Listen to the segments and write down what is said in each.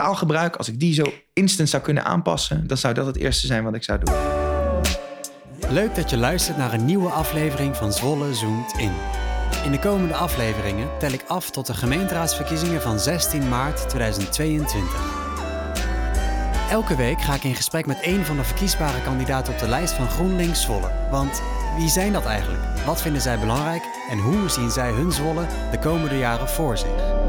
taalgebruik, als ik die zo instant zou kunnen aanpassen, dan zou dat het eerste zijn wat ik zou doen. Leuk dat je luistert naar een nieuwe aflevering van Zwolle Zoomt In. In de komende afleveringen tel ik af tot de gemeenteraadsverkiezingen van 16 maart 2022. Elke week ga ik in gesprek met één van de verkiesbare kandidaten op de lijst van GroenLinks Zwolle. Want wie zijn dat eigenlijk? Wat vinden zij belangrijk? En hoe zien zij hun Zwolle de komende jaren voor zich?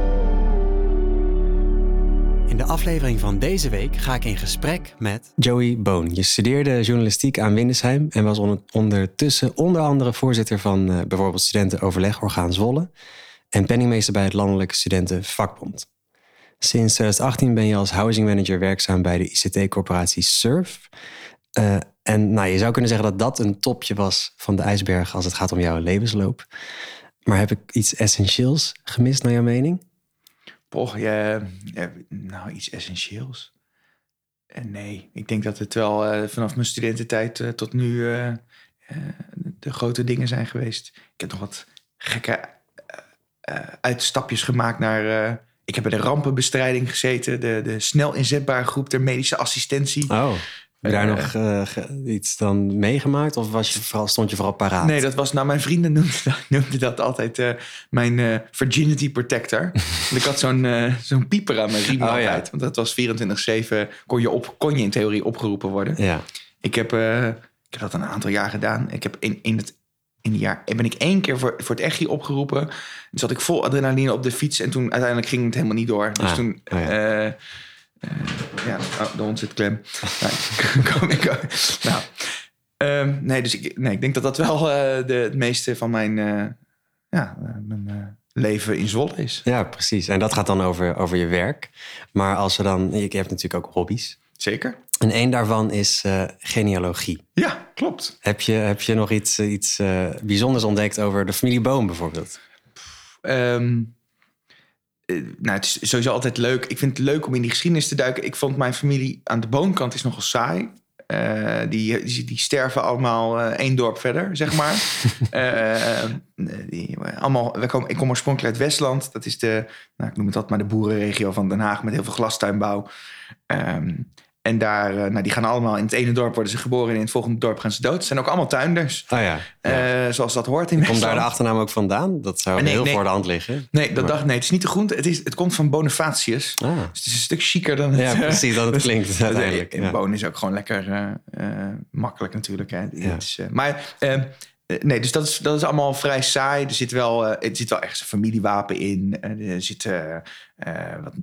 In de aflevering van deze week ga ik in gesprek met Joey Boon. Je studeerde journalistiek aan Windesheim en was ondertussen onder andere voorzitter van uh, bijvoorbeeld Studentenoverlegorgaan Zwolle en penningmeester bij het Landelijke Studentenvakbond. Sinds 2018 ben je als housing manager werkzaam bij de ICT-corporatie Surf. Uh, en nou, je zou kunnen zeggen dat dat een topje was van de ijsberg als het gaat om jouw levensloop. Maar heb ik iets essentieels gemist naar jouw mening? Poch, ja, nou, iets essentieels. Uh, nee, ik denk dat het wel uh, vanaf mijn studententijd tot nu de grote dingen zijn geweest. Ik heb nog wat gekke uitstapjes gemaakt naar ik heb bij de rampenbestrijding gezeten, de, de snel inzetbare groep ter medische assistentie. Oh. Heb je daar nog uh, iets dan meegemaakt? Of was je vooral, stond je vooral paraat? Nee, dat was... Nou, mijn vrienden noemden dat, noemden dat altijd uh, mijn uh, virginity protector. ik had zo'n zo'n pieper aan mijn riem oh, altijd. Ja. Want dat was 24-7... Kon je, op, kon je in theorie opgeroepen worden. Ja. Ik heb, ik heb dat een aantal jaar gedaan. Ik heb in, in het in die jaar ben ik één keer voor, voor het echi opgeroepen. Toen zat ik vol adrenaline op de fiets en toen uiteindelijk ging het helemaal niet door. Dus ah, toen. Oh ja. Ja, oh, de hond zit klem. nou, ik, nou um, nee, dus ik, nee, ik denk dat dat wel uh, de, het meeste van mijn, uh, ja, mijn leven in Zwolle is. Ja, precies. En dat gaat dan over, over je werk. Maar als we dan, je hebt natuurlijk ook hobby's. Zeker. En één daarvan is uh, genealogie. Ja, klopt. Heb je, heb je nog iets, iets uh, bijzonders ontdekt over de familie Boom bijvoorbeeld? Um, nou, het is sowieso altijd leuk. Ik vind het leuk om in die geschiedenis te duiken. Ik vond mijn familie aan de boonkant is nogal saai. Uh, die, die, die, sterven allemaal uh, één dorp verder, zeg maar. uh, die, allemaal, we komen, ik kom oorspronkelijk uit Westland. Dat is de, nou, ik noem het dat maar de boerenregio van Den Haag met heel veel glastuinbouw. Um, en daar, uh, nou, die gaan allemaal in het ene dorp worden ze geboren en in het volgende dorp gaan ze dood. Ze zijn ook allemaal tuinders. Oh ja, ja. Uh, zoals dat hoort in Komt daar de achternaam ook vandaan? Dat zou nee, heel nee, voor de hand liggen. Nee, dat dacht, nee, het is niet de groente. Het, is, het komt van Bonifatius. Ah. Dus het is een stuk chiquer dan het... Ja, precies, dat het klinkt uiteindelijk. Ja. Bonen is ook gewoon lekker uh, makkelijk natuurlijk. Hè. Ja. Is, maar... Ehm, nee, dus dat is, dat is allemaal vrij saai. Er zit wel, uh, er zit wel ergens een familiewapen in. Er zit, uh, wat,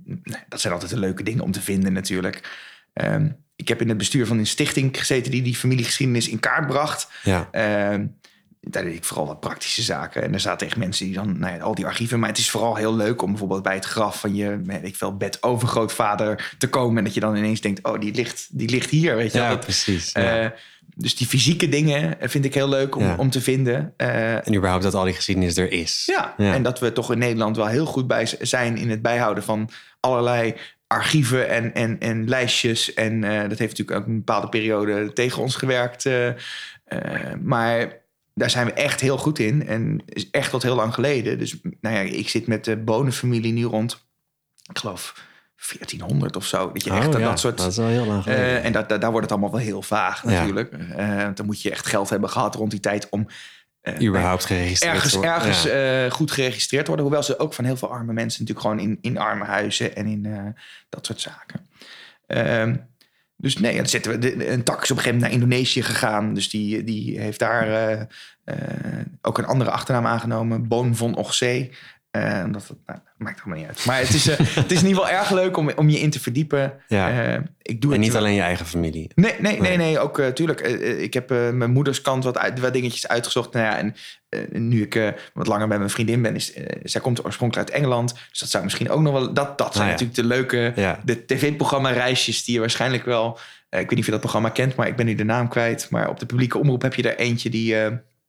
dat zijn altijd de leuke dingen om te vinden natuurlijk. Um, ik heb in het bestuur van een stichting gezeten die die familiegeschiedenis in kaart bracht. Ja. Um, daar deed ik vooral wat praktische zaken. En er zaten echt mensen die dan, nou ja, al die archieven. Maar het is vooral heel leuk om bijvoorbeeld bij het graf van je, weet ik veel, bed overgrootvader te komen. En dat je dan ineens denkt, oh, die ligt, die ligt hier, weet je Ja, wel. precies. Ja. Uh, dus die fysieke dingen vind ik heel leuk om, Ja. om te vinden. Uh, En überhaupt dat al die geschiedenis er is. ja. En dat we toch in Nederland wel heel goed bij zijn in het bijhouden van allerlei archieven en, en, en lijstjes. En eh, dat heeft natuurlijk ook een bepaalde periode tegen ons gewerkt. eh, eh, maar daar zijn we echt heel goed in. En is echt tot heel lang geleden. Dus nou ja, ik zit met de bonenfamilie nu rond, ik geloof 1400 of zo. Dat je echt Oh, dat, ja, dat soort... Dat is wel heel lang geleden. En dat, dat- daar wordt het allemaal wel heel vaag natuurlijk. Dan moet je echt geld hebben gehad rond die tijd om überhaupt geregistreerd ergens, ergens Ja. eh, goed geregistreerd worden. Hoewel ze ook van heel veel arme mensen natuurlijk gewoon in, in armenhuizen en in eh, dat soort zaken. Ehm, dus nee, dan zetten we de, een tak is op een gegeven moment naar Indonesië gegaan. Dus die, die heeft daar eh, eh, ook een andere achternaam aangenomen. Boon von Ochzee. Eh, omdat het, nou, maakt allemaal niet uit. Maar het is, eh, het is in ieder geval erg leuk om, om je in te verdiepen. Ja. Eh, ik doe En het niet alleen je eigen familie. Nee, nee, nee, Nee. ook uh, tuurlijk. Ik heb mijn moeders kant wat, uit, wat dingetjes uitgezocht. Nou ja, en nu ik wat langer bij mijn vriendin ben, is, zij komt oorspronkelijk uit Engeland. Dus dat zou misschien ook nog wel. Dat, dat zijn Ah, ja. natuurlijk de leuke Ja. de tv-programma reisjes die je waarschijnlijk wel. Ik weet niet of je dat programma kent, maar ik ben nu de naam kwijt. Maar op de publieke omroep heb je er eentje die.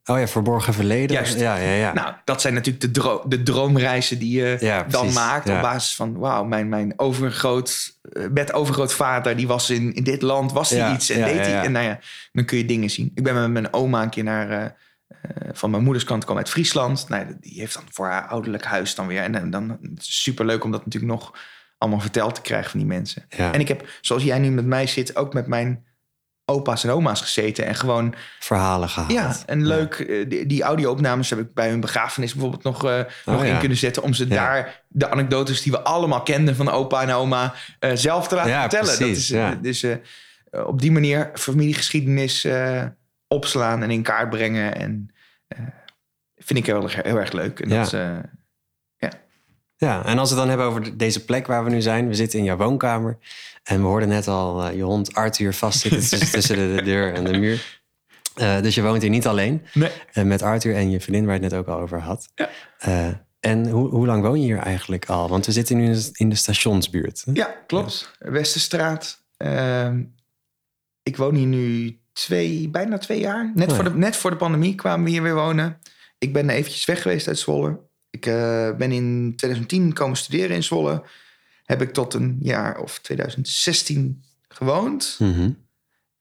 Oh ja, verborgen verleden. Juist. Ja, ja, ja. nou, dat zijn natuurlijk de, dro de droomreizen die je Ja, dan precies. maakt. Ja. Op basis van, wauw, mijn, mijn overgroot, met overgrootvader, die was in, in dit land, was hij iets en deed hij. En nou ja, dan kun je dingen zien. Ik ben met mijn oma een keer naar, uh, uh, van mijn moeders kant kwam uit Friesland. Nou, die heeft dan voor haar ouderlijk huis dan weer. En dan, dan super leuk om dat natuurlijk nog allemaal verteld te krijgen van die mensen. En ik heb, zoals jij nu met mij zit, ook met mijn opa's en oma's gezeten. En gewoon, Verhalen gehad. ja, en leuk. eh, Die, die audio-opnames heb ik bij hun begrafenis bijvoorbeeld nog, eh, nog Oh, ja. in kunnen zetten. Om ze Ja. daar de anekdotes die we allemaal kenden van opa en oma eh, zelf te laten Ja, vertellen. dat precies, is, eh, ja. Dus op die manier familiegeschiedenis opslaan en in kaart brengen. En vind ik heel, erg- heel erg leuk. En Ja. dat is, Ja, en als we het dan hebben over de- deze plek waar we nu zijn. We zitten in jouw woonkamer. En we hoorden net al eh, je hond Arthur vastzitten tussen, tussen de, de deur en de muur. Eh, dus je woont hier niet alleen. nee. Eh, met Arthur en je vriendin waar je het net ook al over had. Ja. En hoe, hoe lang woon je hier eigenlijk al? Want we zitten nu in de- stationsbuurt. hè? Ja, klopt. Westerstraat. Ehm, ik woon hier nu twee, bijna twee jaar. Net, Oh, voor ja. de, net voor de pandemie kwamen we hier weer wonen. Ik ben eventjes weg geweest uit Zwolle. Ik eh, ben in 2010 komen studeren in Zwolle. Heb ik tot een jaar of 2016 gewoond. Mhm.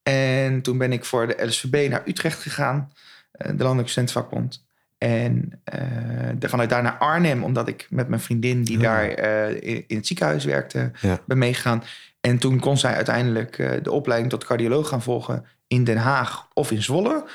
En toen ben ik voor de LSVB naar Utrecht gegaan. eh, de Landelijke Studentenvakbond. En de- vanuit daar naar Arnhem, omdat ik met mijn vriendin die daar in, in het ziekenhuis werkte, Ja. ben meegegaan. En toen kon zij uiteindelijk de opleiding tot cardioloog gaan volgen in Den Haag of in Zwolle.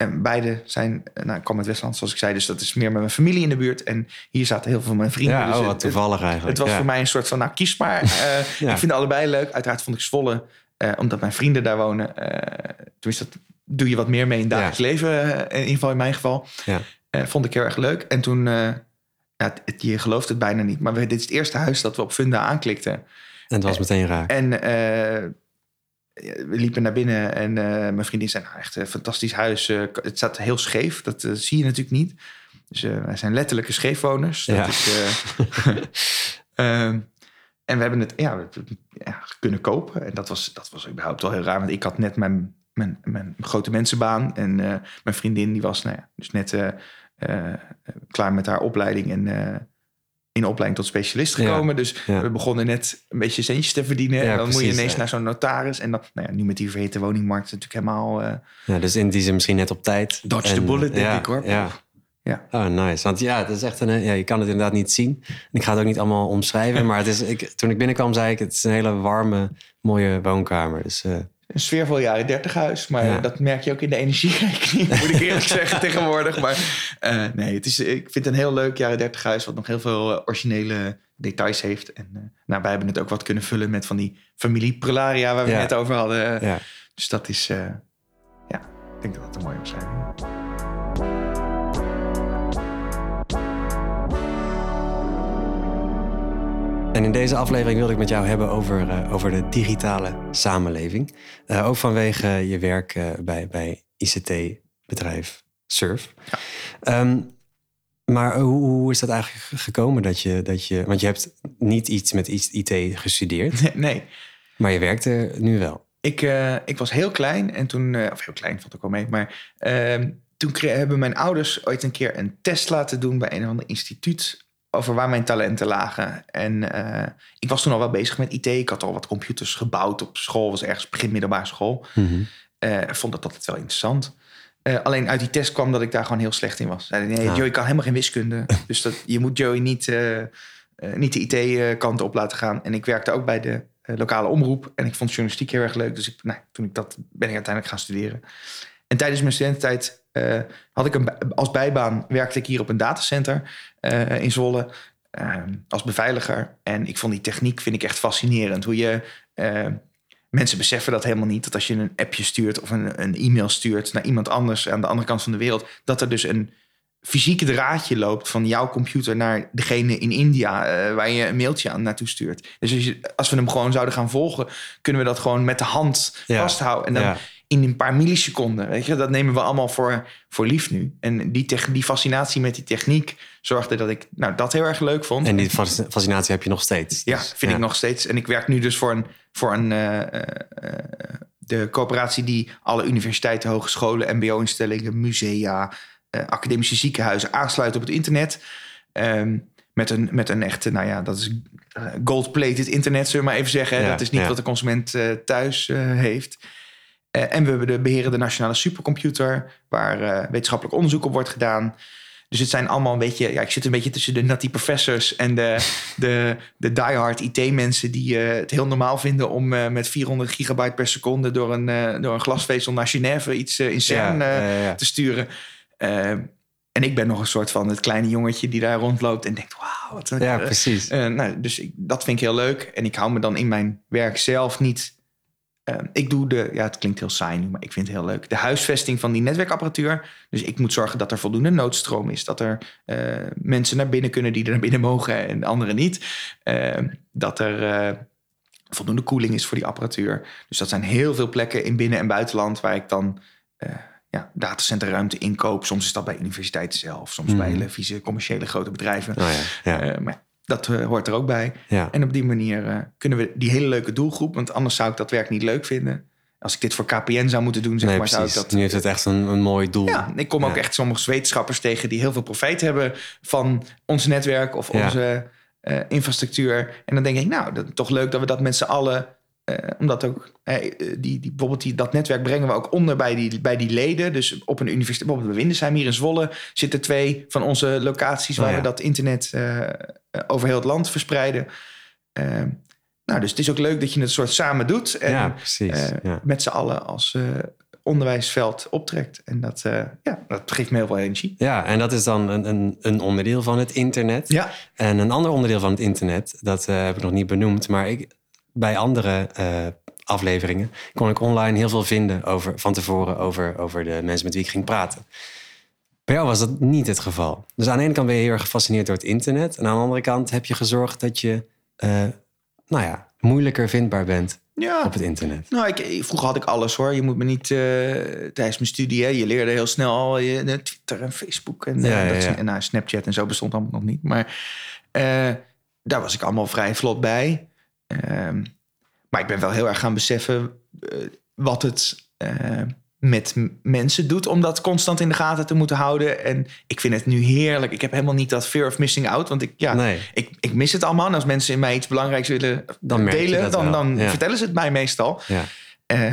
En beide zijn, eh, nou, ik kwam uit Westland, zoals ik zei, dus dat is meer met mijn familie in de buurt. En hier zaten heel veel van mijn vrienden. Ja, dus oh, het- wat toevallig eigenlijk. het was ja. voor mij een soort van, nou kies maar. Eh, Ja. Ik vind allebei leuk. Uiteraard vond ik Zwolle, eh, omdat mijn vrienden daar wonen. eh dus dat doe je wat meer mee in het dagelijks leven. in ieder geval in mijn geval. Ja. Vond ik heel erg leuk. En toen, ja, het- het- je gelooft het bijna niet. Maar we, dit is het eerste huis dat we op Funda aanklikten. En het was meteen raak. En we liepen naar binnen en eh, mijn vriendin zei, nou echt een fantastisch huis. Eh, het staat heel scheef, dat eh, zie je natuurlijk niet. Dus wij zijn letterlijke scheefwoners. Dat Ja. is, en we hebben het ja, kunnen kopen. En dat was, dat was überhaupt wel heel raar. Want ik had net mijn, mijn, mijn grote mensenbaan. En mijn vriendin die was nou ja, dus net klaar met haar opleiding. En in opleiding tot specialist Ja. gekomen. Dus Ja. we begonnen net een beetje centjes te verdienen. Ja, en dan moet je ineens naar zo'n notaris. En dan, nou ja, nu met die verhete woningmarkt natuurlijk helemaal... eh, Ja, dus in die zin misschien net op tijd. Dodge the En, bullet, denk ik, hoor. Ja. Ja. Oh, nice. Want ja, het is echt een, ja, je kan het inderdaad niet zien. En Ik ga het ook niet allemaal omschrijven. Maar het is, ik, toen ik binnenkwam, zei ik: het is een hele warme, mooie woonkamer. Dus eh, een sfeervol jaren dertig huis. Maar Ja. dat merk je ook in de energierekening, moet ik eerlijk zeggen tegenwoordig. Maar eh, nee, het is, ik vind het een heel leuk jaren dertig huis... wat nog heel veel eh, originele details heeft. En eh, nou, wij hebben het ook wat kunnen vullen met van die familie Prularia... waar we Ja. het net over hadden. ja. Dus dat is, eh, ja, ik denk dat dat een mooie omschrijving is. En in deze aflevering wilde ik met jou hebben over, eh, over de digitale samenleving. Eh, ook vanwege je werk eh, bij, bij ICT-bedrijf Surf. Ehm, maar hoe, hoe is dat eigenlijk gekomen dat je, dat je... Want je hebt niet iets met IT gestudeerd, Nee, nee. maar je werkt er nu wel. Ik, ik was heel klein en toen, of heel klein valt ook wel mee, maar ehm, toen hebben mijn ouders ooit een keer een test laten doen bij een of ander instituut over waar mijn talenten lagen. En eh, ik was toen al wel bezig met IT. Ik had al wat computers gebouwd op school, was ergens begin middelbare school. Ik vond dat altijd wel interessant. Eh, alleen uit die test kwam dat ik daar gewoon heel slecht in was. Zeiden, nee, Ah. Joey kan helemaal geen wiskunde. dus dat, je moet Joey niet, niet de IT-kant op laten gaan. En ik werkte ook bij de lokale omroep. En ik vond journalistiek heel erg leuk. Dus ik, nou, toen ik dat ben ik uiteindelijk gaan studeren. En tijdens mijn studententijd eh, had ik een, als bijbaan werkte ik hier op een datacenter eh, in Zwolle. eh, als beveiliger. En ik vond die techniek vind ik echt fascinerend. Hoe je eh, mensen beseffen dat helemaal niet. Dat als je een appje stuurt of een, een e-mail stuurt naar iemand anders aan de andere kant van de wereld, dat er dus een fysieke draadje loopt van jouw computer naar degene in India waar je een mailtje aan naartoe stuurt. Dus als, je, als we hem gewoon zouden gaan volgen, kunnen we dat gewoon met de hand Ja. vasthouden. En dan Ja. In een paar milliseconden. Weet je, dat nemen we allemaal voor, voor lief nu. En die, tech- die fascinatie met die techniek zorgde dat ik nou, dat heel erg leuk vond. En die fasc- fascinatie heb je nog steeds. Ja, Dus, vind ik nog steeds. En ik werk nu dus voor een, voor een eh, eh, de coöperatie die alle universiteiten, hogescholen, mbo-instellingen, musea, eh, academische ziekenhuizen aansluit op het internet. Ehm, met, een, met een echte, nou ja, dat is gold-plated internet, zullen we maar even zeggen. Ja, dat is niet ja. wat de consument thuis heeft. Eh, en we hebben de beheren de nationale supercomputer, waar eh, wetenschappelijk onderzoek op wordt gedaan. Dus het zijn allemaal een beetje, ja, ik zit een beetje tussen de nutty professors en de, de, de diehard IT-mensen die uh, het heel normaal vinden om uh, met 400 gigabyte per seconde door een, uh, door een glasvezel naar Genève iets in CERN ja, ja, te sturen. en ik ben nog een soort van het kleine jongetje die daar rondloopt en denkt, wauw, wat een... Ja, precies. nou, dus ik, dat vind ik heel leuk. En ik hou me dan in mijn werk zelf niet ik doe de, ja, het klinkt heel saai nu, maar ik vind het heel leuk. De huisvesting van die netwerkapparatuur. Dus ik moet zorgen dat er voldoende noodstroom is. Dat er uh, mensen naar binnen kunnen die er naar binnen mogen en anderen niet. Uh, dat er uh, voldoende koeling is voor die apparatuur. Dus dat zijn heel veel plekken in binnen- en buitenland waar ik dan eh, ja, datacenterruimte inkoop. Soms is dat bij universiteiten zelf, soms mm. bij hele vieze commerciële grote bedrijven. Oh ja, ja. maar dat uh, hoort er ook bij. Ja. En op die manier uh, kunnen we die hele leuke doelgroep, want anders zou ik dat werk niet leuk vinden. Als ik dit voor KPN zou moeten doen, zeg nee, maar, zou ik dat. Nu is het echt een, een mooi doel. Ja, ik kom ook echt sommige wetenschappers tegen die heel veel profijt hebben van ons netwerk of onze uh, infrastructuur. En dan denk ik, nou, dat, toch leuk dat we dat met z'n allen uh, omdat ook uh, die, die, bijvoorbeeld die, dat netwerk brengen we ook onder bij die, bij die leden. Dus op een universiteit, bijvoorbeeld bij Windesheim hier in Zwolle, zitten twee van onze locaties waar oh, ja. we dat internet uh, over heel het land verspreiden. nou, dus het is ook leuk dat je het soort samen doet. En ja, precies. Ja. met z'n allen als onderwijsveld optrekt. En dat, ja, dat geeft me heel veel energie. Ja, en dat is dan een, een, een onderdeel van het internet. Ja. En een ander onderdeel van het internet, dat heb ik nog niet benoemd, maar ik bij andere uh, afleveringen kon ik online heel veel vinden over, van tevoren over, over de mensen met wie ik ging praten. Bij jou was dat niet het geval. Dus aan de ene kant ben je heel erg gefascineerd door het internet. En aan de andere kant heb je gezorgd dat je, uh, nou ja, moeilijker vindbaar bent ja. op het internet. Nou, ik, vroeger had ik alles hoor. Je moet me niet uh, tijdens mijn studie, hè, je leerde heel snel al je, Twitter en Facebook en, ja, dat, ja, en nou, Snapchat en zo bestond allemaal nog niet. Maar daar was ik allemaal vrij vlot bij. Ehm, maar ik ben wel heel erg gaan beseffen uh, wat het uh, met mensen doet om dat constant in de gaten te moeten houden. En ik vind het nu heerlijk. Ik heb helemaal niet dat fear of missing out. Want ik, ja, nee. ik, ik mis het allemaal. En als mensen in mij iets belangrijks willen dan delen, dan, dan ja. vertellen ze het mij meestal. Ja.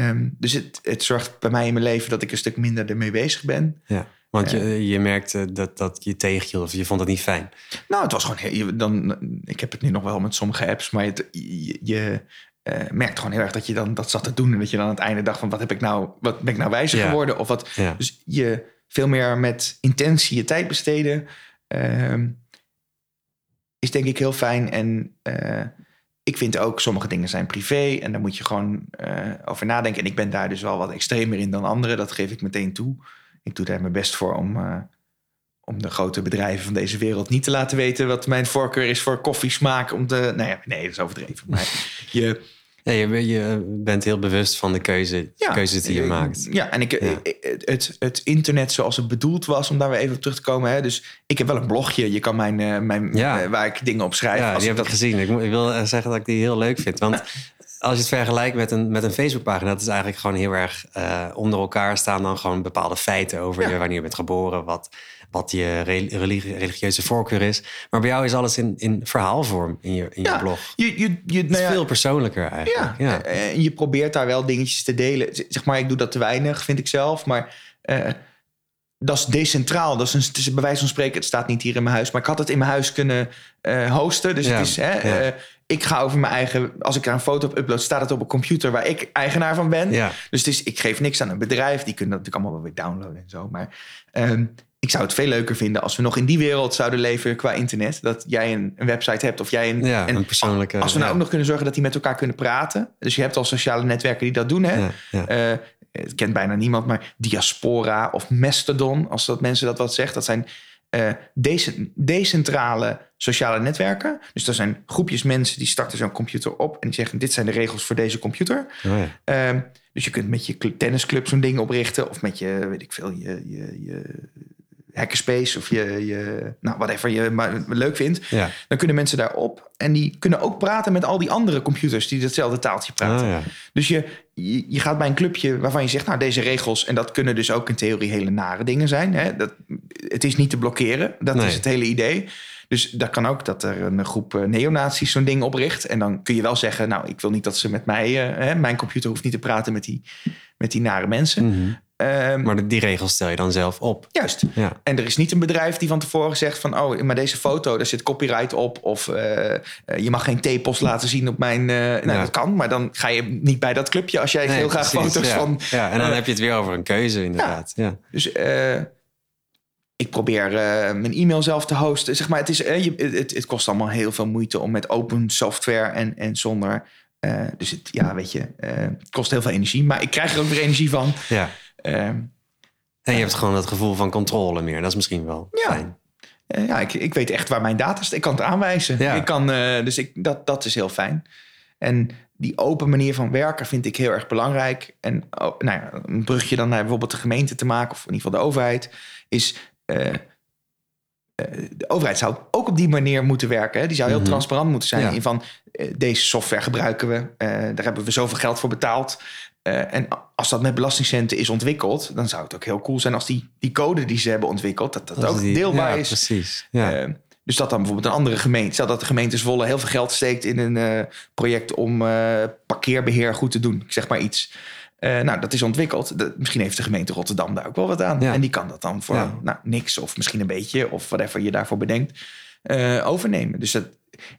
Um, dus het, het zorgt bij mij in mijn leven dat ik een stuk minder ermee bezig ben. Ja. Want je, je merkte dat, dat je tegenhield of je vond het niet fijn? Nou, het was gewoon... Heel, dan, ik heb het nu nog wel met sommige apps, maar het, je, je uh, merkt gewoon heel erg dat je dan dat zat te doen... en dat je dan aan het einde dacht van wat, heb ik nou, wat ben ik nou wijzer ja. geworden? Of wat, ja. Dus je veel meer met intentie je tijd besteden... Uh, is denk ik heel fijn. En uh, ik vind ook sommige dingen zijn privé en daar moet je gewoon over nadenken. En ik ben daar dus wel wat extremer in dan anderen. Dat geef ik meteen toe ik doe daar mijn best voor om, uh, om de grote bedrijven van deze wereld niet te laten weten wat mijn voorkeur is voor koffiesmaak. Om te, nou ja, nee, dat is overdreven. Maar je, ja, je, je bent heel bewust van de keuze, ja, keuzes die je maakt. Ja, en ik, ja. Het, het internet zoals het bedoeld was, om daar weer even op terug te komen. Hè, dus ik heb wel een blogje. Je kan mijn, mijn ja. waar ik dingen op schrijf. Ja, die heb dat... gezien. Ik, ik, wil zeggen dat ik die heel leuk vind. Want als je het vergelijkt met een, met een Facebookpagina, dat is eigenlijk gewoon heel erg uh, onder elkaar staan dan gewoon bepaalde feiten over ja. je, wanneer je bent geboren, wat, wat je religie, religieuze voorkeur is. Maar bij jou is alles in, in verhaalvorm in je, in ja, je blog. Je, je, je, nou ja, veel persoonlijker eigenlijk. Ja, ja. En je probeert daar wel dingetjes te delen. Zeg maar, ik doe dat te weinig, vind ik zelf. Maar uh, dat is decentraal. Dat is, een, het is bij wijze van spreken, het staat niet hier in mijn huis, maar ik had het in mijn huis kunnen uh, hosten. Dus ja, het is, hè, ja. Ik ga over mijn eigen, als ik er een foto op upload, staat het op een computer waar ik eigenaar van ben. Ja. Dus het is, ik geef niks aan een bedrijf, die kunnen dat natuurlijk allemaal wel weer downloaden en zo. Maar um, ik zou het veel leuker vinden als we nog in die wereld zouden leven qua internet. Dat jij een, een website hebt of jij een, ja, een persoonlijke. Als we nou ook nog kunnen zorgen dat die met elkaar kunnen praten. Dus je hebt al sociale netwerken die dat doen. Hè? Uh, het kent bijna niemand, maar Diaspora of Mastodon, als dat mensen dat wat zegt, dat zijn uh, decentrale sociale netwerken. Dus dat zijn groepjes mensen die starten zo'n computer op en die zeggen: Dit zijn de regels voor deze computer. Oh ja. uh, dus je kunt met je tennisclub zo'n ding oprichten, of met je, weet ik veel, je, je, je hackerspace of je, je nou, whatever je maar leuk vindt. Ja. Dan kunnen mensen daarop en die kunnen ook praten met al die andere computers die hetzelfde taaltje praten. Ja. Dus je, je, je, gaat bij een clubje waarvan je zegt, nou deze regels, en dat kunnen dus ook in theorie hele nare dingen zijn. Hè? Dat, het is niet te blokkeren, dat nee. is het hele idee. Dus dat kan ook dat er een groep uh, neonazies zo'n ding opricht. En dan kun je wel zeggen, nou, ik wil niet dat ze met mij, uh, hè, mijn computer hoeft niet te praten met die, met die nare mensen. Mm -hmm. Ehm, Maar die regels stel je dan zelf op. Juist. Ja. En er is niet een bedrijf die van tevoren zegt van... oh, maar deze foto, daar zit copyright op. Of eh, eh, je mag geen tepels laten zien op mijn... eh, nou, Ja. dat kan, maar dan ga je niet bij dat clubje... als jij Nee, heel graag precies, foto's ja. van... Ja, en dan heb je het weer over een keuze, inderdaad. Ja. Dus ik probeer mijn e-mail zelf te hosten. Zeg maar, het, is, je, het, het kost allemaal heel veel moeite om met open software en, en zonder. dus het, ja, weet je, het kost heel veel energie. Maar ik krijg er ook weer energie van. ja. Eh, En je hebt gewoon dat gevoel van controle meer. Dat is misschien wel Ja. fijn. eh, ja, ik, ik weet echt waar mijn data staat. Ik kan het aanwijzen. Ja. Ik kan, eh, dus ik, dat, dat is heel fijn. En die open manier van werken vind ik heel erg belangrijk. En oh, nou ja, een brugje dan naar bijvoorbeeld de gemeente te maken, of in ieder geval de overheid, is. eh, eh, de overheid zou ook op die manier moeten werken. Hè? Die zou heel Mhm. transparant moeten zijn Ja. in van eh, deze software gebruiken we, eh, daar hebben we zoveel geld voor betaald. Eh, en als dat met belastingcenten is ontwikkeld, dan zou het ook heel cool zijn als die, die code die ze hebben ontwikkeld, dat dat ook die- deelbaar ja, is. Precies. Ja. Eh, dus dat dan bijvoorbeeld een andere gemeente, stel dat de gemeente Zwolle heel veel geld steekt in een eh, project om eh, parkeerbeheer goed te doen, ik zeg maar iets. Nou, dat is ontwikkeld. Misschien heeft de gemeente Rotterdam daar ook wel wat aan. Ja. En die kan dat dan voor nou, niks of misschien een beetje of whatever je daarvoor bedenkt, overnemen. Dus dat,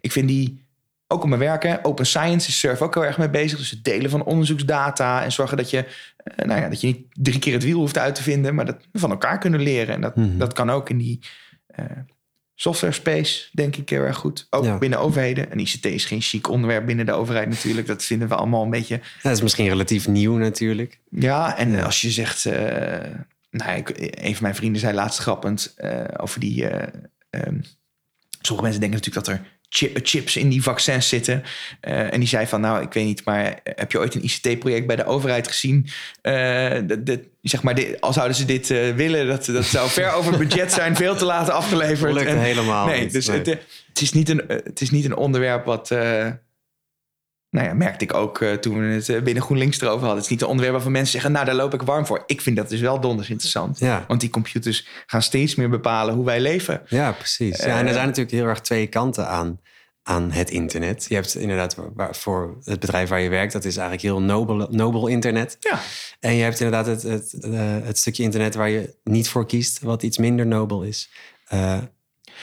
ik vind die ook op mijn werken. Open Science is Surf ook heel erg mee bezig. Dus het delen van onderzoeksdata en zorgen dat je, eh, nou ja, dat je niet drie keer het wiel hoeft uit te vinden, maar dat we van elkaar kunnen leren. En dat, Mhm. dat kan ook in die eh, software space, denk ik heel erg goed. Ook Ja. binnen overheden. En ICT is geen chic onderwerp binnen de overheid natuurlijk. Dat vinden we allemaal een beetje. Dat is misschien relatief nieuw natuurlijk. Ja, en als je zegt. eh, nou, ik, een van mijn vrienden zei laatst grappend over die. eh, ehm, sommige mensen denken natuurlijk dat er chips in die vaccins zitten. Eh, en die zei van, nou, ik weet niet, maar heb je ooit een ICT-project bij de overheid gezien? Eh, zeg maar, dit, al zouden ze dit eh, willen, dat, dat zou ver over budget zijn, veel te laten afgeleverd. Lukt En- helemaal nee, niet. dus Nee. Het, eh, het, is niet een, eh, het is niet een onderwerp wat... nou ja, merkte ik ook eh, toen we het eh, binnen GroenLinks erover hadden. Het is niet een onderwerp waarvan mensen zeggen... nou, daar loop ik warm voor. Ik vind dat dus wel donders interessant. Ja. Want die computers gaan steeds meer bepalen hoe wij leven. Ja, precies. Ja, en er zijn natuurlijk heel erg twee kanten aan, aan het internet. Je hebt inderdaad waar, voor het bedrijf waar je werkt, dat is eigenlijk heel nobel, nobel internet. Ja, En je hebt inderdaad het, het, eh, het stukje internet waar je niet voor kiest, wat iets minder nobel is. Eh,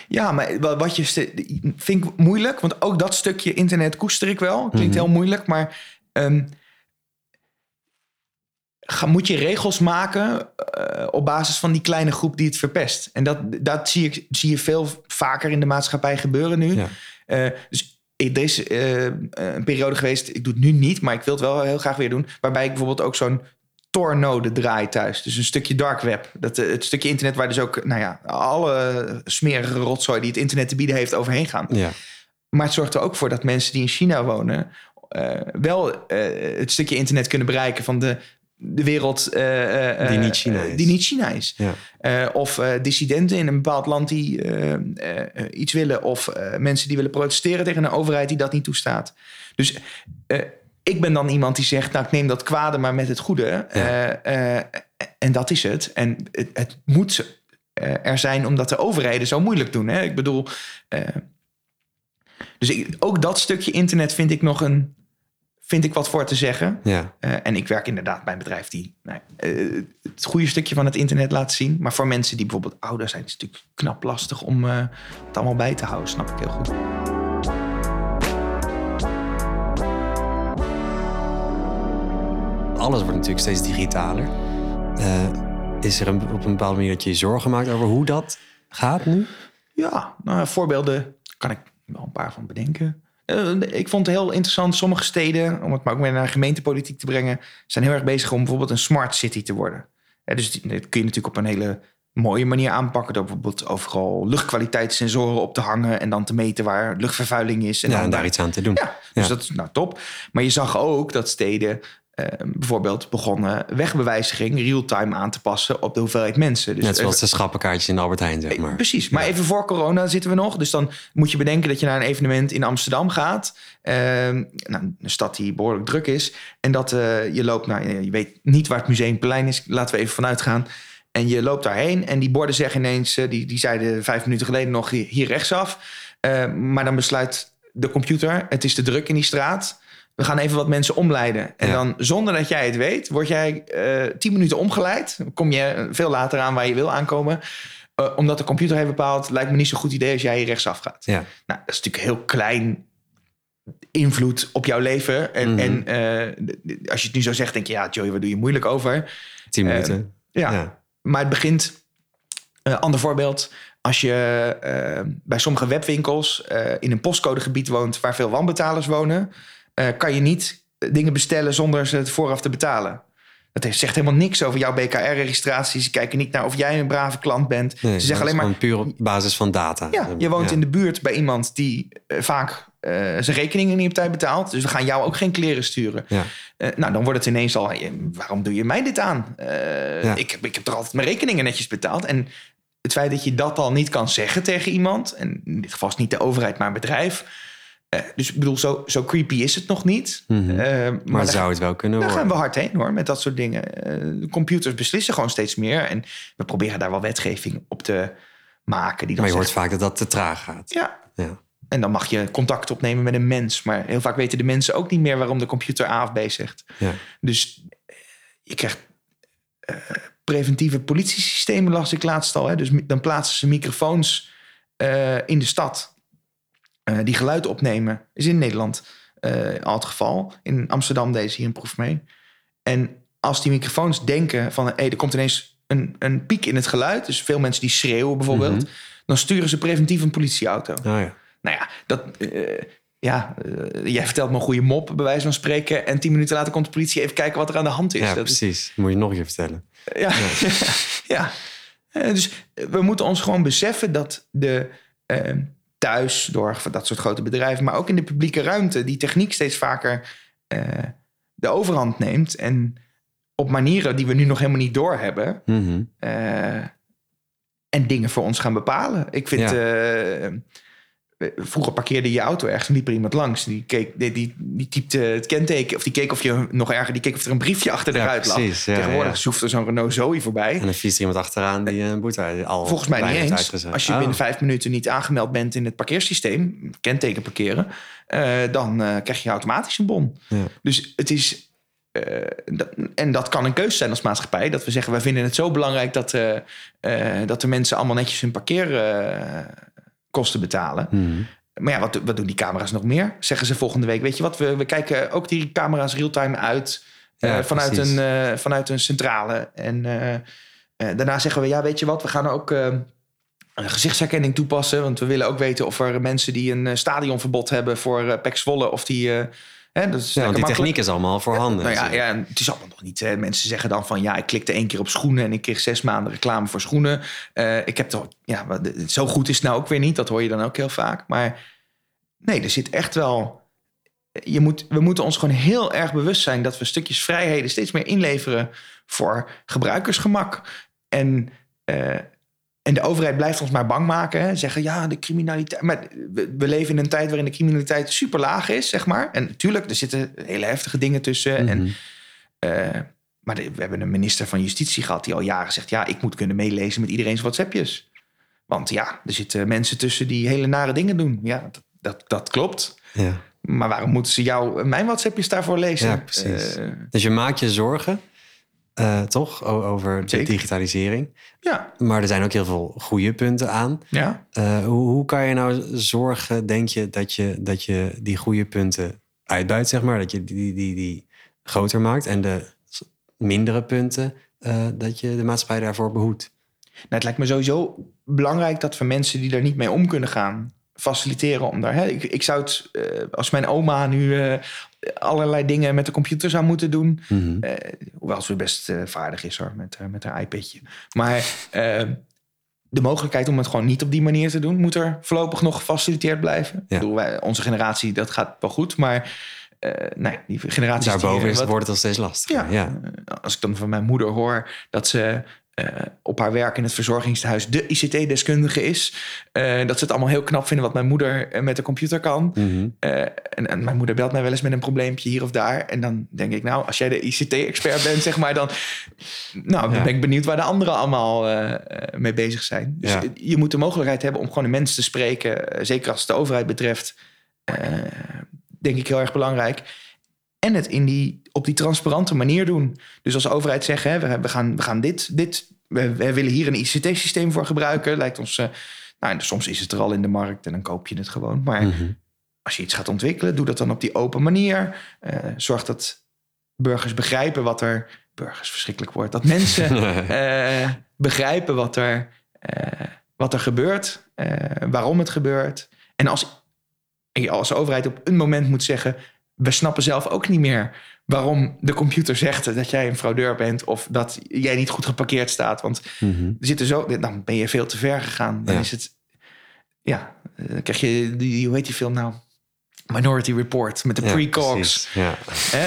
ja maar wa- wat je vind ik moeilijk. Want ook dat stukje internet koester ik wel. Klinkt Mhm. heel moeilijk, maar... ehm, ga, moet je regels maken eh, op basis van die kleine groep die het verpest. En dat, dat zie, ik, zie je veel vaker in de maatschappij gebeuren nu. ja. Eh, dus er is eh, een periode geweest, ik doe het nu niet, maar ik wil het wel heel graag weer doen. Waarbij ik bijvoorbeeld ook zo'n Tor-node draai thuis. Dus een stukje dark web. Dat, eh, het stukje internet waar dus ook nou ja, alle smerige rotzooi die het internet te bieden heeft overheen gaan. ja. Maar het zorgt er ook voor dat mensen die in China wonen... eh, wel eh, het stukje internet kunnen bereiken van de, de wereld... Die niet China is. die niet China is. ja. Of dissidenten in een bepaald land die iets willen. Of mensen die willen protesteren tegen een overheid die dat niet toestaat. Dus ik ben dan iemand die zegt, nou ik neem dat kwade maar met het goede. Eh, eh, en dat is het. En het, het moet eh, er zijn omdat de overheden zo moeilijk doen. Hè? Ik bedoel... dus ik, ook dat stukje internet vind ik nog een... Vind ik wat voor te zeggen. ja. En ik werk inderdaad bij een bedrijf die nou, het goede stukje van het internet laat zien. Maar voor mensen die bijvoorbeeld ouder zijn, is het natuurlijk knap lastig om het allemaal bij te houden. Snap ik heel goed. Alles wordt natuurlijk steeds digitaler. Eh, is er een, op een bepaalde manier dat je je zorgen maakt over hoe dat gaat nu? Ja, nou, voorbeelden kan ik wel een paar van bedenken. Eh, ik vond het heel interessant. Sommige steden, om het maar ook weer naar gemeentepolitiek te brengen, zijn heel erg bezig om bijvoorbeeld een smart city te worden. Eh, dus dat kun je natuurlijk op een hele mooie manier aanpakken. Door bijvoorbeeld overal luchtkwaliteitssensoren op te hangen en dan te meten waar luchtvervuiling is. En ja, dan en daar iets aan te doen. Ja, dus Ja. dat is nou top. Maar je zag ook dat steden eh, bijvoorbeeld begonnen wegbewijziging real-time aan te passen op de hoeveelheid mensen. Dus Net zoals de schappenkaartjes in de Albert Heijn, zeg maar. Precies, maar even voor corona zitten we nog. Dus dan moet je bedenken dat je naar een evenement in Amsterdam gaat. Ehm, nou, een stad die behoorlijk druk is. En dat eh, je loopt naar, je weet niet waar het Museumplein is. Laten we even vanuit gaan. En je loopt daarheen en die borden zeggen ineens... eh, die, die zeiden vijf minuten geleden nog hier, rechtsaf. Eh, maar dan besluit de computer, het is te druk in die straat. We gaan even wat mensen omleiden. En Ja. dan, zonder dat jij het weet, word jij eh tien minuten omgeleid. Kom je veel later aan waar je wil aankomen. Eh, omdat de computer heeft bepaald, lijkt me niet zo'n goed idee als jij hier rechtsaf gaat. Ja. Nou, dat is natuurlijk heel klein invloed op jouw leven. En, Mhm. en eh, als je het nu zo zegt, denk je, ja, Joey, wat doe je moeilijk over? Tien Eh, minuten. Ja, Ja. maar het begint. ander voorbeeld. Als je bij sommige webwinkels in een postcodegebied woont waar veel wanbetalers wonen, eh, kan je niet eh, dingen bestellen zonder ze het vooraf te betalen. Dat heeft- zegt helemaal niks over jouw BKR-registratie. Ze kijken niet naar of jij een brave klant bent. Nee, ze zeggen alleen maar. Puur op basis van data. Ja, je woont in de buurt bij iemand die eh, vaak zijn rekeningen niet op tijd betaalt. Dus we gaan jou ook geen kleren sturen. Ja. Nou, dan wordt het ineens al, waarom doe je mij dit aan? Ik, heb, ik heb toch altijd mijn rekeningen netjes betaald. En het feit dat je dat al niet kan zeggen tegen iemand, en in dit geval is niet de overheid, maar een bedrijf. Eh, dus ik bedoel, zo, zo creepy is het nog niet. Mhm. Eh, Maar, maar daar, zou het wel kunnen daar gaan worden? we hard heen hoor, met dat soort dingen. Eh, de computers beslissen gewoon steeds meer. En we proberen daar wel wetgeving op te maken. Die dan Maar je zegt, hoort vaak dat dat te traag gaat. ja, Ja. en dan mag je contact opnemen met een mens. Maar heel vaak weten de mensen ook niet meer waarom de computer A of B zegt. Ja. Dus je krijgt eh, preventieve politiesystemen, las ik laatst al. Hè? Dus dan plaatsen ze microfoons in de stad eh, die geluid opnemen. Is in Nederland eh, al het geval. In Amsterdam deze hier een proef mee. En als die microfoons denken van... Hey, er komt ineens een, een piek in het geluid. Dus veel mensen die schreeuwen bijvoorbeeld. Mhm. Dan sturen ze preventief een politieauto. Oh, ja. Nou ja, dat, eh, ja jij vertelt me een goede mop, bij wijze van spreken. En tien minuten later komt de politie even kijken wat er aan de hand is. ja, dat is precies. Moet je nog keer vertellen. ja, ja. Dus we moeten ons gewoon beseffen dat de thuiszorg van dat soort grote bedrijven, maar ook in de publieke ruimte, die techniek steeds vaker eh, de overhand neemt. En op manieren die we nu nog helemaal niet doorhebben. Eh, en dingen voor ons gaan bepalen. Ik vind. eh, vroeger parkeerde je auto ergens en liep er iemand langs. Die, keek, die, die, die typte het kenteken. Of die keek of je nog erger, die keek of er een briefje achter de Ja, ruit lag. precies. Ja, Tegenwoordig zoeft er zo'n Renault Zoe voorbij. En dan fietst er iemand achteraan die een boete al Volgens mij niet eens. uitgezet. Als je Oh. binnen vijf minuten niet aangemeld bent in het parkeersysteem, kenteken parkeren, eh, dan eh, krijg je automatisch een bon. Ja. Dus het is. eh, dat- en dat kan een keuze zijn als maatschappij. Dat we zeggen, wij vinden het zo belangrijk dat, dat de mensen allemaal netjes hun parkeerkosten betalen. Mhm. Maar ja, wat, wat doen die camera's nog meer? Zeggen ze volgende week, weet je wat, we, we kijken ook die camera's real-time uit eh, vanuit, een, eh, vanuit een centrale. En eh, daarna zeggen we, ja, weet je wat, we gaan ook een gezichtsherkenning toepassen. Want we willen ook weten of er mensen die een stadionverbod hebben voor Pek Zwolle, of die... hè, dat is Ja, die makkelijk. techniek is allemaal voorhanden. Nou ja, ja, en het is allemaal nog niet. Hè. Mensen zeggen dan van ja, ik klikte één keer op schoenen en ik kreeg zes maanden reclame voor schoenen. Eh, ik heb toch, ja, zo goed is het nou ook weer niet. Dat hoor je dan ook heel vaak. Maar nee, er zit echt wel. Je moet, we moeten ons gewoon heel erg bewust zijn dat we stukjes vrijheden steeds meer inleveren voor gebruikersgemak. En, eh, en de overheid blijft ons maar bang maken. Hè? Zeggen ja, de criminaliteit. Maar we, we leven in een tijd waarin de criminaliteit super laag is, zeg maar. En natuurlijk, er zitten hele heftige dingen tussen. En Mhm. eh, maar de- we hebben een minister van Justitie gehad die al jaren zegt: ja, ik moet kunnen meelezen met iedereen's WhatsAppjes. Want ja, er zitten mensen tussen die hele nare dingen doen. Ja, dat, dat, dat klopt. ja. Maar waarom moeten ze jou mijn WhatsAppjes daarvoor lezen? Ja, precies. Eh, Dus je maakt je zorgen, eh, toch, over de digitalisering. ja, Maar er zijn ook heel veel goede punten aan. ja. Eh, hoe, hoe kan je nou zorgen, denk je, dat je, dat je die goede punten uitbuit, zeg maar? Dat je die, die, die groter maakt en de mindere punten, eh, dat je de maatschappij daarvoor behoedt. Nou, het lijkt me sowieso belangrijk dat we mensen die daar niet mee om kunnen gaan, faciliteren om daar. Hè, ik, ik zou het, eh, als mijn oma nu eh, allerlei dingen met de computer zou moeten doen. Eh, hoewel ze best vaardig is hoor, met, met haar iPadje. Maar de mogelijkheid om het gewoon niet op die manier te doen... moet er voorlopig nog gefaciliteerd blijven. Ik bedoel, wij, onze generatie, dat gaat wel goed. Maar nee, die generaties... Daarboven die, is, wat- wordt het al steeds lastiger. ja, Ja. als ik dan van mijn moeder hoor dat ze eh, op haar werk in het verzorgingstehuis de ICT-deskundige is. eh, dat ze het allemaal heel knap vinden wat mijn moeder eh, met de computer kan. Mhm. En, en mijn moeder belt mij wel eens met een probleempje hier of daar. En dan denk ik, nou, als jij de ICT-expert bent, zeg maar, dan, nou, dan ben ik benieuwd waar de anderen allemaal mee bezig zijn. Dus Ja. je moet de mogelijkheid hebben om gewoon een mens te spreken, zeker als het de overheid betreft. denk ik heel erg belangrijk. En het in die, op die transparante manier doen. Dus als overheid zeggen, hè, we, we, gaan, we gaan dit, dit we, we willen hier een ICT-systeem voor gebruiken. Lijkt ons, uh, nou, soms is het er al in de markt en dan koop je het gewoon. Maar Mhm. als je iets gaat ontwikkelen, doe dat dan op die open manier. Eh, zorg dat burgers begrijpen wat er. Burgers, verschrikkelijk woord. Dat mensen eh, begrijpen wat er, wat er gebeurt, waarom het gebeurt. En als je als overheid op een moment moet zeggen: we snappen zelf ook niet meer waarom de computer zegt dat jij een fraudeur bent of dat jij niet goed geparkeerd staat. Want Mhm. er zitten zo, dan ben je veel te ver gegaan. Dan Ja. is het, ja, dan krijg je die, hoe heet die film nou? Minority Report met de Ja, pre-cogs. Ja.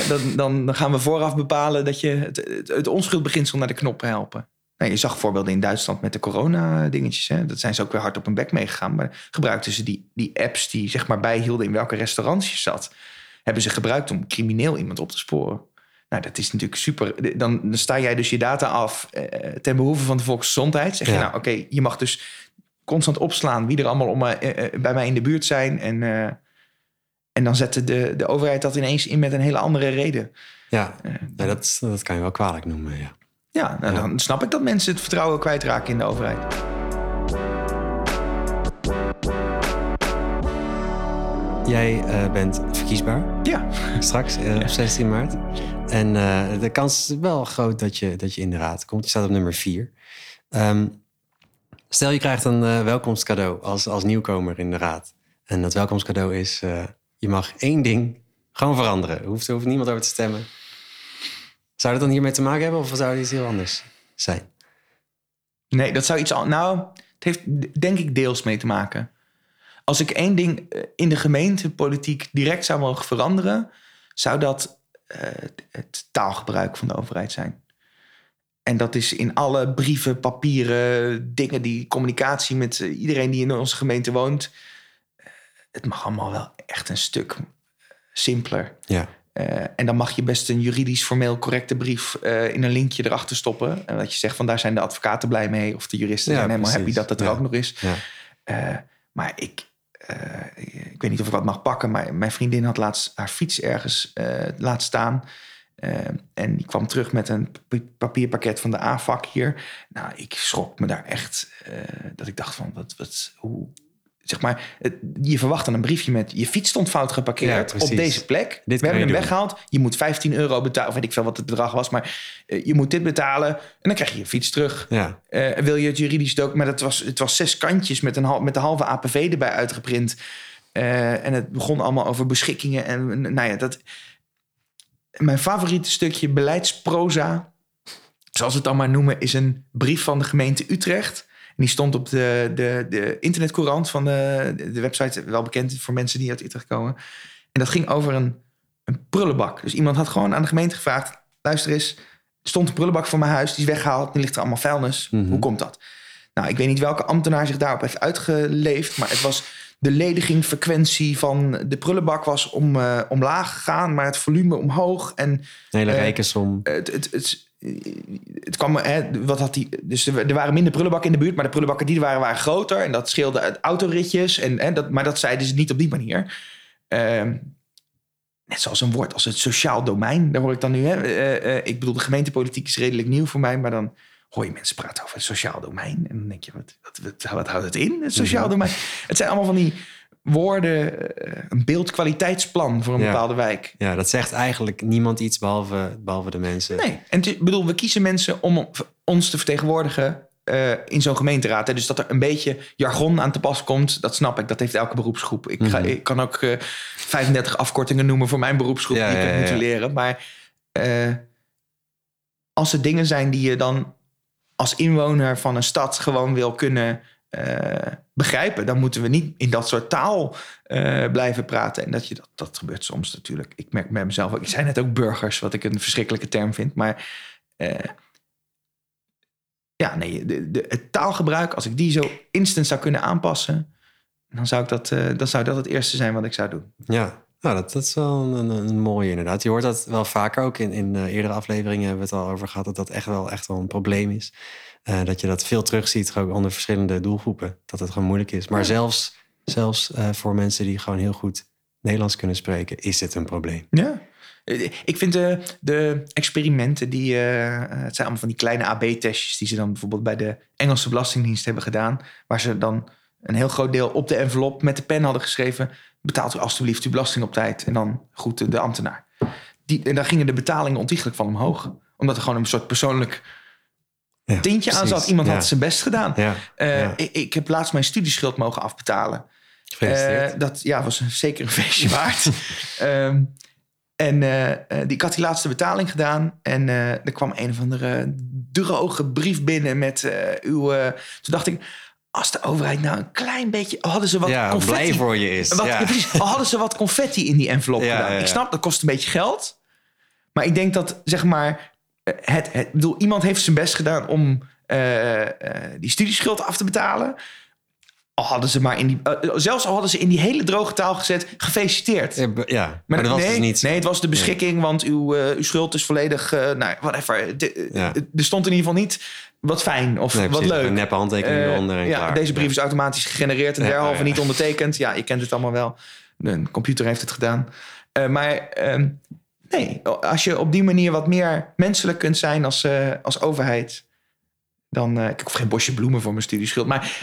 Dan, dan, dan gaan we vooraf bepalen dat je het, het, het onschuldbeginsel naar de knoppen helpen. Nou, je zag voorbeelden in Duitsland met de corona-dingetjes. Hè. Dat zijn ze ook weer hard op hun bek meegegaan. Maar gebruikten ze die, die apps die zeg maar bijhielden in welke restaurants je zat. Hebben ze gebruikt om crimineel iemand op te sporen. Nou, dat is natuurlijk super. Dan, dan sta jij dus je data af eh, ten behoeve van de volksgezondheid. Zeg je Ja. nou, oké, je mag dus constant opslaan wie er allemaal om, eh, eh, bij mij in de buurt zijn. En, eh, en dan zette de, de overheid dat ineens in met een hele andere reden. Ja, ja dat, dat kan je wel kwalijk noemen. Ja. ja, nou, Ja. dan snap ik dat mensen het vertrouwen kwijtraken in de overheid. Jij eh, bent verkiesbaar Ja, straks eh, op 16 maart. En eh, de kans is wel groot dat je, dat je in de raad komt. Je staat op nummer 4. stel je krijgt een welkomstcadeau als, als nieuwkomer in de raad. En dat welkomstcadeau is, je mag één ding gewoon veranderen. Er hoeft, hoeft niemand over te stemmen. Zou dat dan hiermee te maken hebben of zou het iets heel anders zijn? nee, dat zou iets al. Nou, het heeft denk ik deels mee te maken. Als ik één ding eh, in de gemeentepolitiek direct zou mogen veranderen, zou dat eh, het taalgebruik van de overheid zijn. En dat is in alle brieven, papieren, dingen, die communicatie met eh, iedereen die in onze gemeente woont. Het mag allemaal wel echt een stuk simpeler. Ja, en dan mag je best een juridisch formeel correcte brief in een linkje erachter stoppen. En dat je zegt van daar zijn de advocaten blij mee. Of de juristen Ja, zijn helemaal precies. happy dat het er Ja. ook nog is. ja. Maar ik, ik weet niet of ik wat mag pakken. Maar mijn vriendin had laatst haar fiets ergens eh laten staan. Eh, en die kwam terug met een pa- papierpakket van de AFAC hier. Nou, ik schrok me daar echt. eh, dat ik dacht van, wat, wat, hoe... Zeg maar, het- je verwacht dan een briefje met... je fiets stond fout geparkeerd op deze plek. Dit We hebben hem doen. weggehaald. Je moet 15 euro betalen, of weet ik veel wat het bedrag was. Maar eh, je moet dit betalen en dan krijg je je fiets terug. ja. Eh, wil je het juridisch document? Maar dat was, het was zes kantjes met, een met de halve APV erbij uitgeprint. Eh, en het begon allemaal over beschikkingen. En nou ja, dat. Mijn favoriete stukje beleidsproza, zoals we het dan maar noemen, is een brief van de gemeente Utrecht. En die stond op de, de, de internetcourant van de, de website, wel bekend voor mensen die uit Utrecht komen. En dat ging over een, een prullenbak. Dus iemand had gewoon aan de gemeente gevraagd: luister eens, stond een prullenbak voor mijn huis, die is weggehaald, nu ligt er allemaal vuilnis. Mhm. Hoe komt dat? Nou, ik weet niet welke ambtenaar zich daarop heeft uitgeleefd, maar het was de ledigingfrequentie van de prullenbak was om, eh, omlaag gegaan, maar het volume omhoog. En Een hele Eh, rekensom. het, het, het, het kwam, hè, wat had die, dus er, waren minder prullenbakken in de buurt, maar de prullenbakken die er waren, waren groter. En dat scheelde uit autoritjes. En, dat, maar dat zeiden ze niet op die manier. Ehm, net zoals een woord als het sociaal domein. Daar hoor ik dan nu. Hè, eh, eh, ik bedoel, de gemeentepolitiek is redelijk nieuw voor mij, maar dan hoor je mensen praten over het sociaal domein. En dan denk je, wat, wat, wat, wat houdt het in, het sociaal Mhm. domein? Het zijn allemaal van die woorden, eh, een beeldkwaliteitsplan voor een Ja. bepaalde wijk. Ja, dat zegt eigenlijk niemand iets behalve, behalve de mensen. Nee, en ik bedoel, we kiezen mensen om ons te vertegenwoordigen eh, in zo'n gemeenteraad. Hè. Dus dat er een beetje jargon aan te pas komt, dat snap ik. Dat heeft elke beroepsgroep. Ik, ga, Mhm. ik kan ook eh 35 afkortingen noemen voor mijn beroepsgroep Ja, die ik ja, heb moeten leren. Maar als er dingen zijn die je dan als inwoner van een stad gewoon wil kunnen begrijpen, dan moeten we niet in dat soort taal eh, blijven praten. En dat, je, dat, dat gebeurt soms natuurlijk. Ik merk bij mezelf. Ik zei net ook burgers, wat ik een verschrikkelijke term vind. Maar eh, ja, nee, de, de, het taalgebruik, als ik die zo instant zou kunnen aanpassen, dan zou, ik dat, eh, dan zou dat het eerste zijn wat ik zou doen. Ja, nou, dat, dat is wel een, een, mooie inderdaad. Je hoort dat wel vaker ook. In, in eh, eerdere afleveringen hebben we het al over gehad... dat dat echt wel, echt wel een probleem is. Eh, dat je dat veel terugziet ook onder verschillende doelgroepen. Dat het gewoon moeilijk is. Maar Ja. zelfs, zelfs eh, voor mensen die gewoon heel goed Nederlands kunnen spreken... is dit een probleem. Ja. Ik vind de, de experimenten die... eh, het zijn allemaal van die kleine AB-testjes... die ze dan bijvoorbeeld bij de Engelse Belastingdienst hebben gedaan... waar ze dan een heel groot deel op de envelop met de pen hadden geschreven... betaalt u alstublieft uw belasting op tijd. En dan groet de, de ambtenaar. Die, en daar gingen de betalingen ontiegelijk van omhoog. Omdat er gewoon een soort persoonlijk Ja, tintje aan zat. Iemand had zijn best gedaan. Eh, ik, ik heb laatst mijn studieschuld mogen afbetalen. Eh, dat ja, was een, zeker een feestje waard. Ehm, en eh, die, ik had die laatste betaling gedaan. En er kwam een of andere droge brief binnen met uw... toen dacht ik, als de overheid nou een klein beetje... Hadden ze wat ja, confetti... blij voor je is. Wat, ja. Al hadden ze wat confetti in die envelop Ja, gedaan. Ik snap, dat kost een beetje geld. Maar ik denk dat, zeg maar... eh, Het, bedoel, iemand heeft zijn best gedaan om eh, eh, die studieschuld af te betalen. Al hadden ze maar in die... zelfs al hadden ze in die hele droge taal gezet... gefeliciteerd. Ja, maar, dat was nee, dus niet. nee, het was de beschikking, want uw, uw schuld is volledig... nou, whatever. De- Ja. Er stond in ieder geval niet wat fijn of Nee, wat leuk. Een neppe handtekening eronder en ja, klaar. deze brief is automatisch gegenereerd en derhalve niet ondertekend. Ja, je kent het allemaal wel. Een computer heeft het gedaan. Maar ehm, nee, als je op die manier wat meer menselijk kunt zijn als, eh, als overheid... dan... eh, ik hoef geen bosje bloemen voor mijn studieschuld, maar...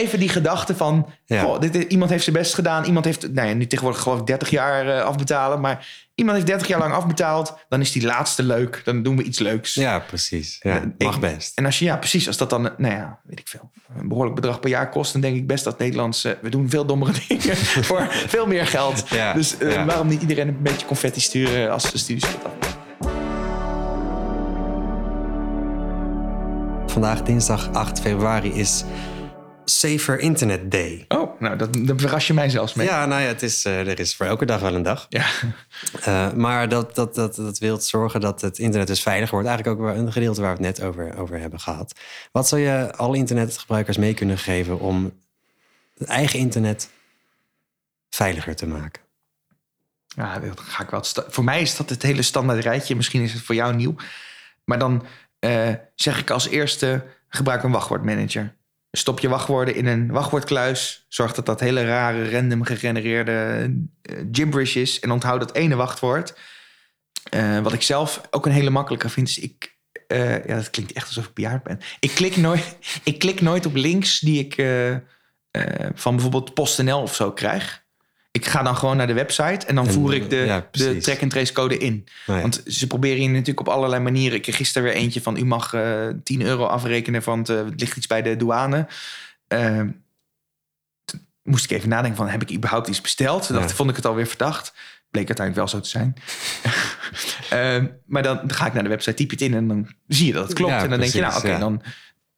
Even die gedachte van, Ja. goh, dit, iemand heeft zijn best gedaan. Iemand heeft, nou ja, nu tegenwoordig geloof ik 30 jaar eh, afbetalen. Maar iemand heeft 30 jaar lang afbetaald. Dan is die laatste leuk. Dan doen we iets leuks. Ja, precies. Ja, Ik- mag best. En als je, ja, precies, als dat dan, nou ja, weet ik veel, een behoorlijk bedrag per jaar kost, dan denk ik best dat Nederlands, eh, we doen veel dommere dingen voor veel meer geld. Ja, dus eh, waarom niet iedereen een beetje confetti sturen als de af? Vandaag dinsdag 8 februari is Safer Internet Day. Oh, nou, dat, daar verras je mij zelfs mee. Ja, nou ja, het is, eh, er is voor elke dag wel een dag. Ja. Eh, maar dat, dat, dat, dat wil zorgen dat het internet dus veiliger wordt. Eigenlijk ook een gedeelte waar we het net over, over hebben gehad. Wat zou je alle internetgebruikers mee kunnen geven om het eigen internet veiliger te maken? Ja, dat ga ik wel. Voor mij is dat het hele standaard rijtje. Misschien is het voor jou nieuw. Maar dan eh, zeg ik als eerste: gebruik een wachtwoordmanager. Stop je wachtwoorden in een wachtwoordkluis. Zorg dat dat hele rare, random gegenereerde eh, gibberish is. En onthoud dat ene wachtwoord. Eh, wat ik zelf ook een hele makkelijke vind, is ik. eh, ja, dat klinkt echt alsof ik bejaard ben. Ik klik nooit, ik klik nooit op links die ik van bijvoorbeeld PostNL of zo krijg. Ik ga dan gewoon naar de website en dan En, voer ik de, ja, de precies. track-and-trace code in. Nou ja. Want ze proberen je natuurlijk op allerlei manieren. Ik kreeg gisteren weer eentje van u mag eh 10 euro afrekenen, want eh, het ligt iets bij de douane. Eh, toen moest ik even nadenken van heb ik überhaupt iets besteld? Toen dacht, vond ik het alweer verdacht. Bleek uiteindelijk wel zo te zijn. Eh, maar dan, dan ga ik naar de website, typ je het in en dan zie je dat het klopt. En dan denk je, nou oké, dan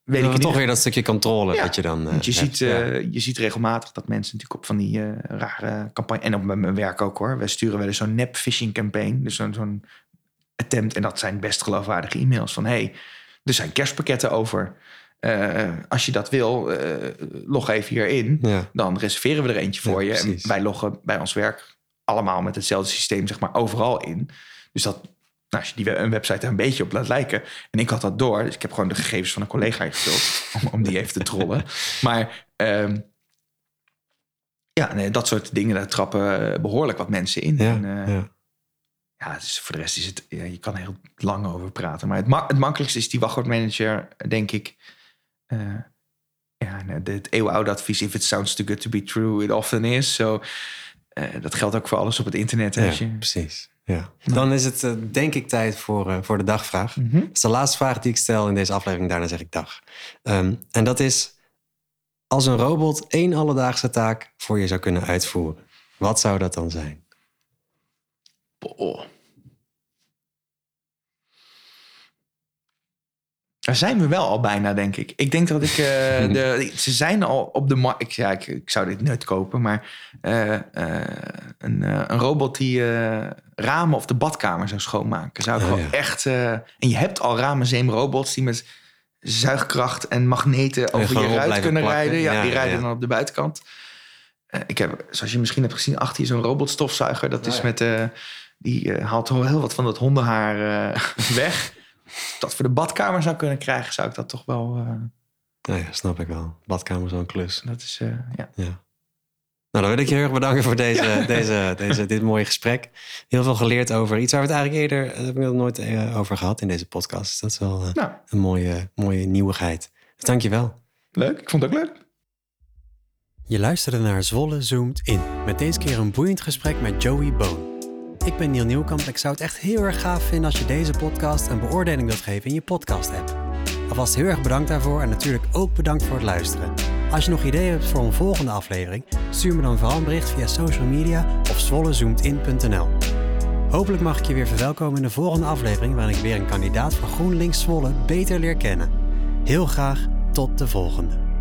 weet ik toch weer dat stukje controle Ja, dat je dan. eh, je, hebt. ziet, eh, je ziet regelmatig dat mensen natuurlijk op van die eh, rare campagne... en op mijn werk ook hoor. Wij sturen wel eens zo'n nep phishing campaign. Dus zo'n zo'n attempt. En dat zijn best geloofwaardige e-mails van... hey, er zijn kerstpakketten over. Eh, als je dat wil, eh, log even hierin. Ja. Dan reserveren we er eentje voor Ja, je. En wij loggen bij ons werk allemaal met hetzelfde systeem, zeg maar, overal in. Dus dat, nou, als je die een website een beetje op laat lijken. En ik had dat door, dus ik heb gewoon de gegevens van een collega ingevuld om, om die even te trollen. Maar ehm, ja, nee, dat soort dingen, daar trappen eh, behoorlijk wat mensen in. Ja, En, eh, ja. ja, dus voor de rest is het, ja, je kan er heel lang over praten. Maar het, ma- het makkelijkste is die wachtwoordmanager, denk ik. Eh, ja, en, eh, het eeuwenoude advies, if it sounds too good to be true, it often is. Zo, eh, dat geldt ook voor alles op het internet. Ja, je, precies. Ja. Dan is het eh, denk ik tijd voor, eh, voor de dagvraag. Mhm. Dat is de laatste vraag die ik stel in deze aflevering. Daarna zeg ik dag. Ehm, en dat is: als een robot één alledaagse taak voor je zou kunnen uitvoeren, wat zou dat dan zijn? Boah. Daar zijn we wel al bijna, denk ik. Ik denk dat ik... eh, de, ze zijn al op de markt. Ja, ik, ik zou dit nooit kopen, maar... eh, eh, een, een robot die ramen of de badkamer zou schoonmaken. Zou ik wel ja. echt... en je hebt al ramenzeemrobots die met zuigkracht en magneten over je ruit kunnen plakken. rijden. Ja, Ja, die rijden dan op de buitenkant. Ik heb, zoals je misschien hebt gezien, achter je zo'n robotstofzuiger. Dat is met... die haalt heel wat van dat hondenhaar weg. Ik dat voor de badkamer zou kunnen krijgen, zou ik dat toch wel... eh, Nou ja, snap ik wel. Badkamer is wel een klus. dat is, eh, ja. Ja. Nou, dan wil ik je heel erg bedanken voor deze, deze, deze, dit mooie gesprek. Heel veel geleerd over iets waar we het eigenlijk eerder uh, hebben we nooit uh, over gehad in deze podcast. Dus dat is wel uh, nou. een mooie, mooie nieuwigheid. Dus dank je wel. Leuk, ik vond het ook leuk. Je luisterde naar Zwolle Zoomt In. Met deze keer een boeiend gesprek met Joey Boon. Ik ben Neil Nieuwkamp en ik zou het echt heel erg gaaf vinden als je deze podcast een beoordeling wilt geven in je podcast-app. Alvast heel erg bedankt daarvoor en natuurlijk ook bedankt voor het luisteren. Als je nog ideeën hebt voor een volgende aflevering, stuur me dan vooral een bericht via social media of zwollezoomedin.nl. Hopelijk mag ik je weer verwelkomen in de volgende aflevering waarin ik weer een kandidaat voor GroenLinks Zwolle beter leer kennen. Heel graag tot de volgende.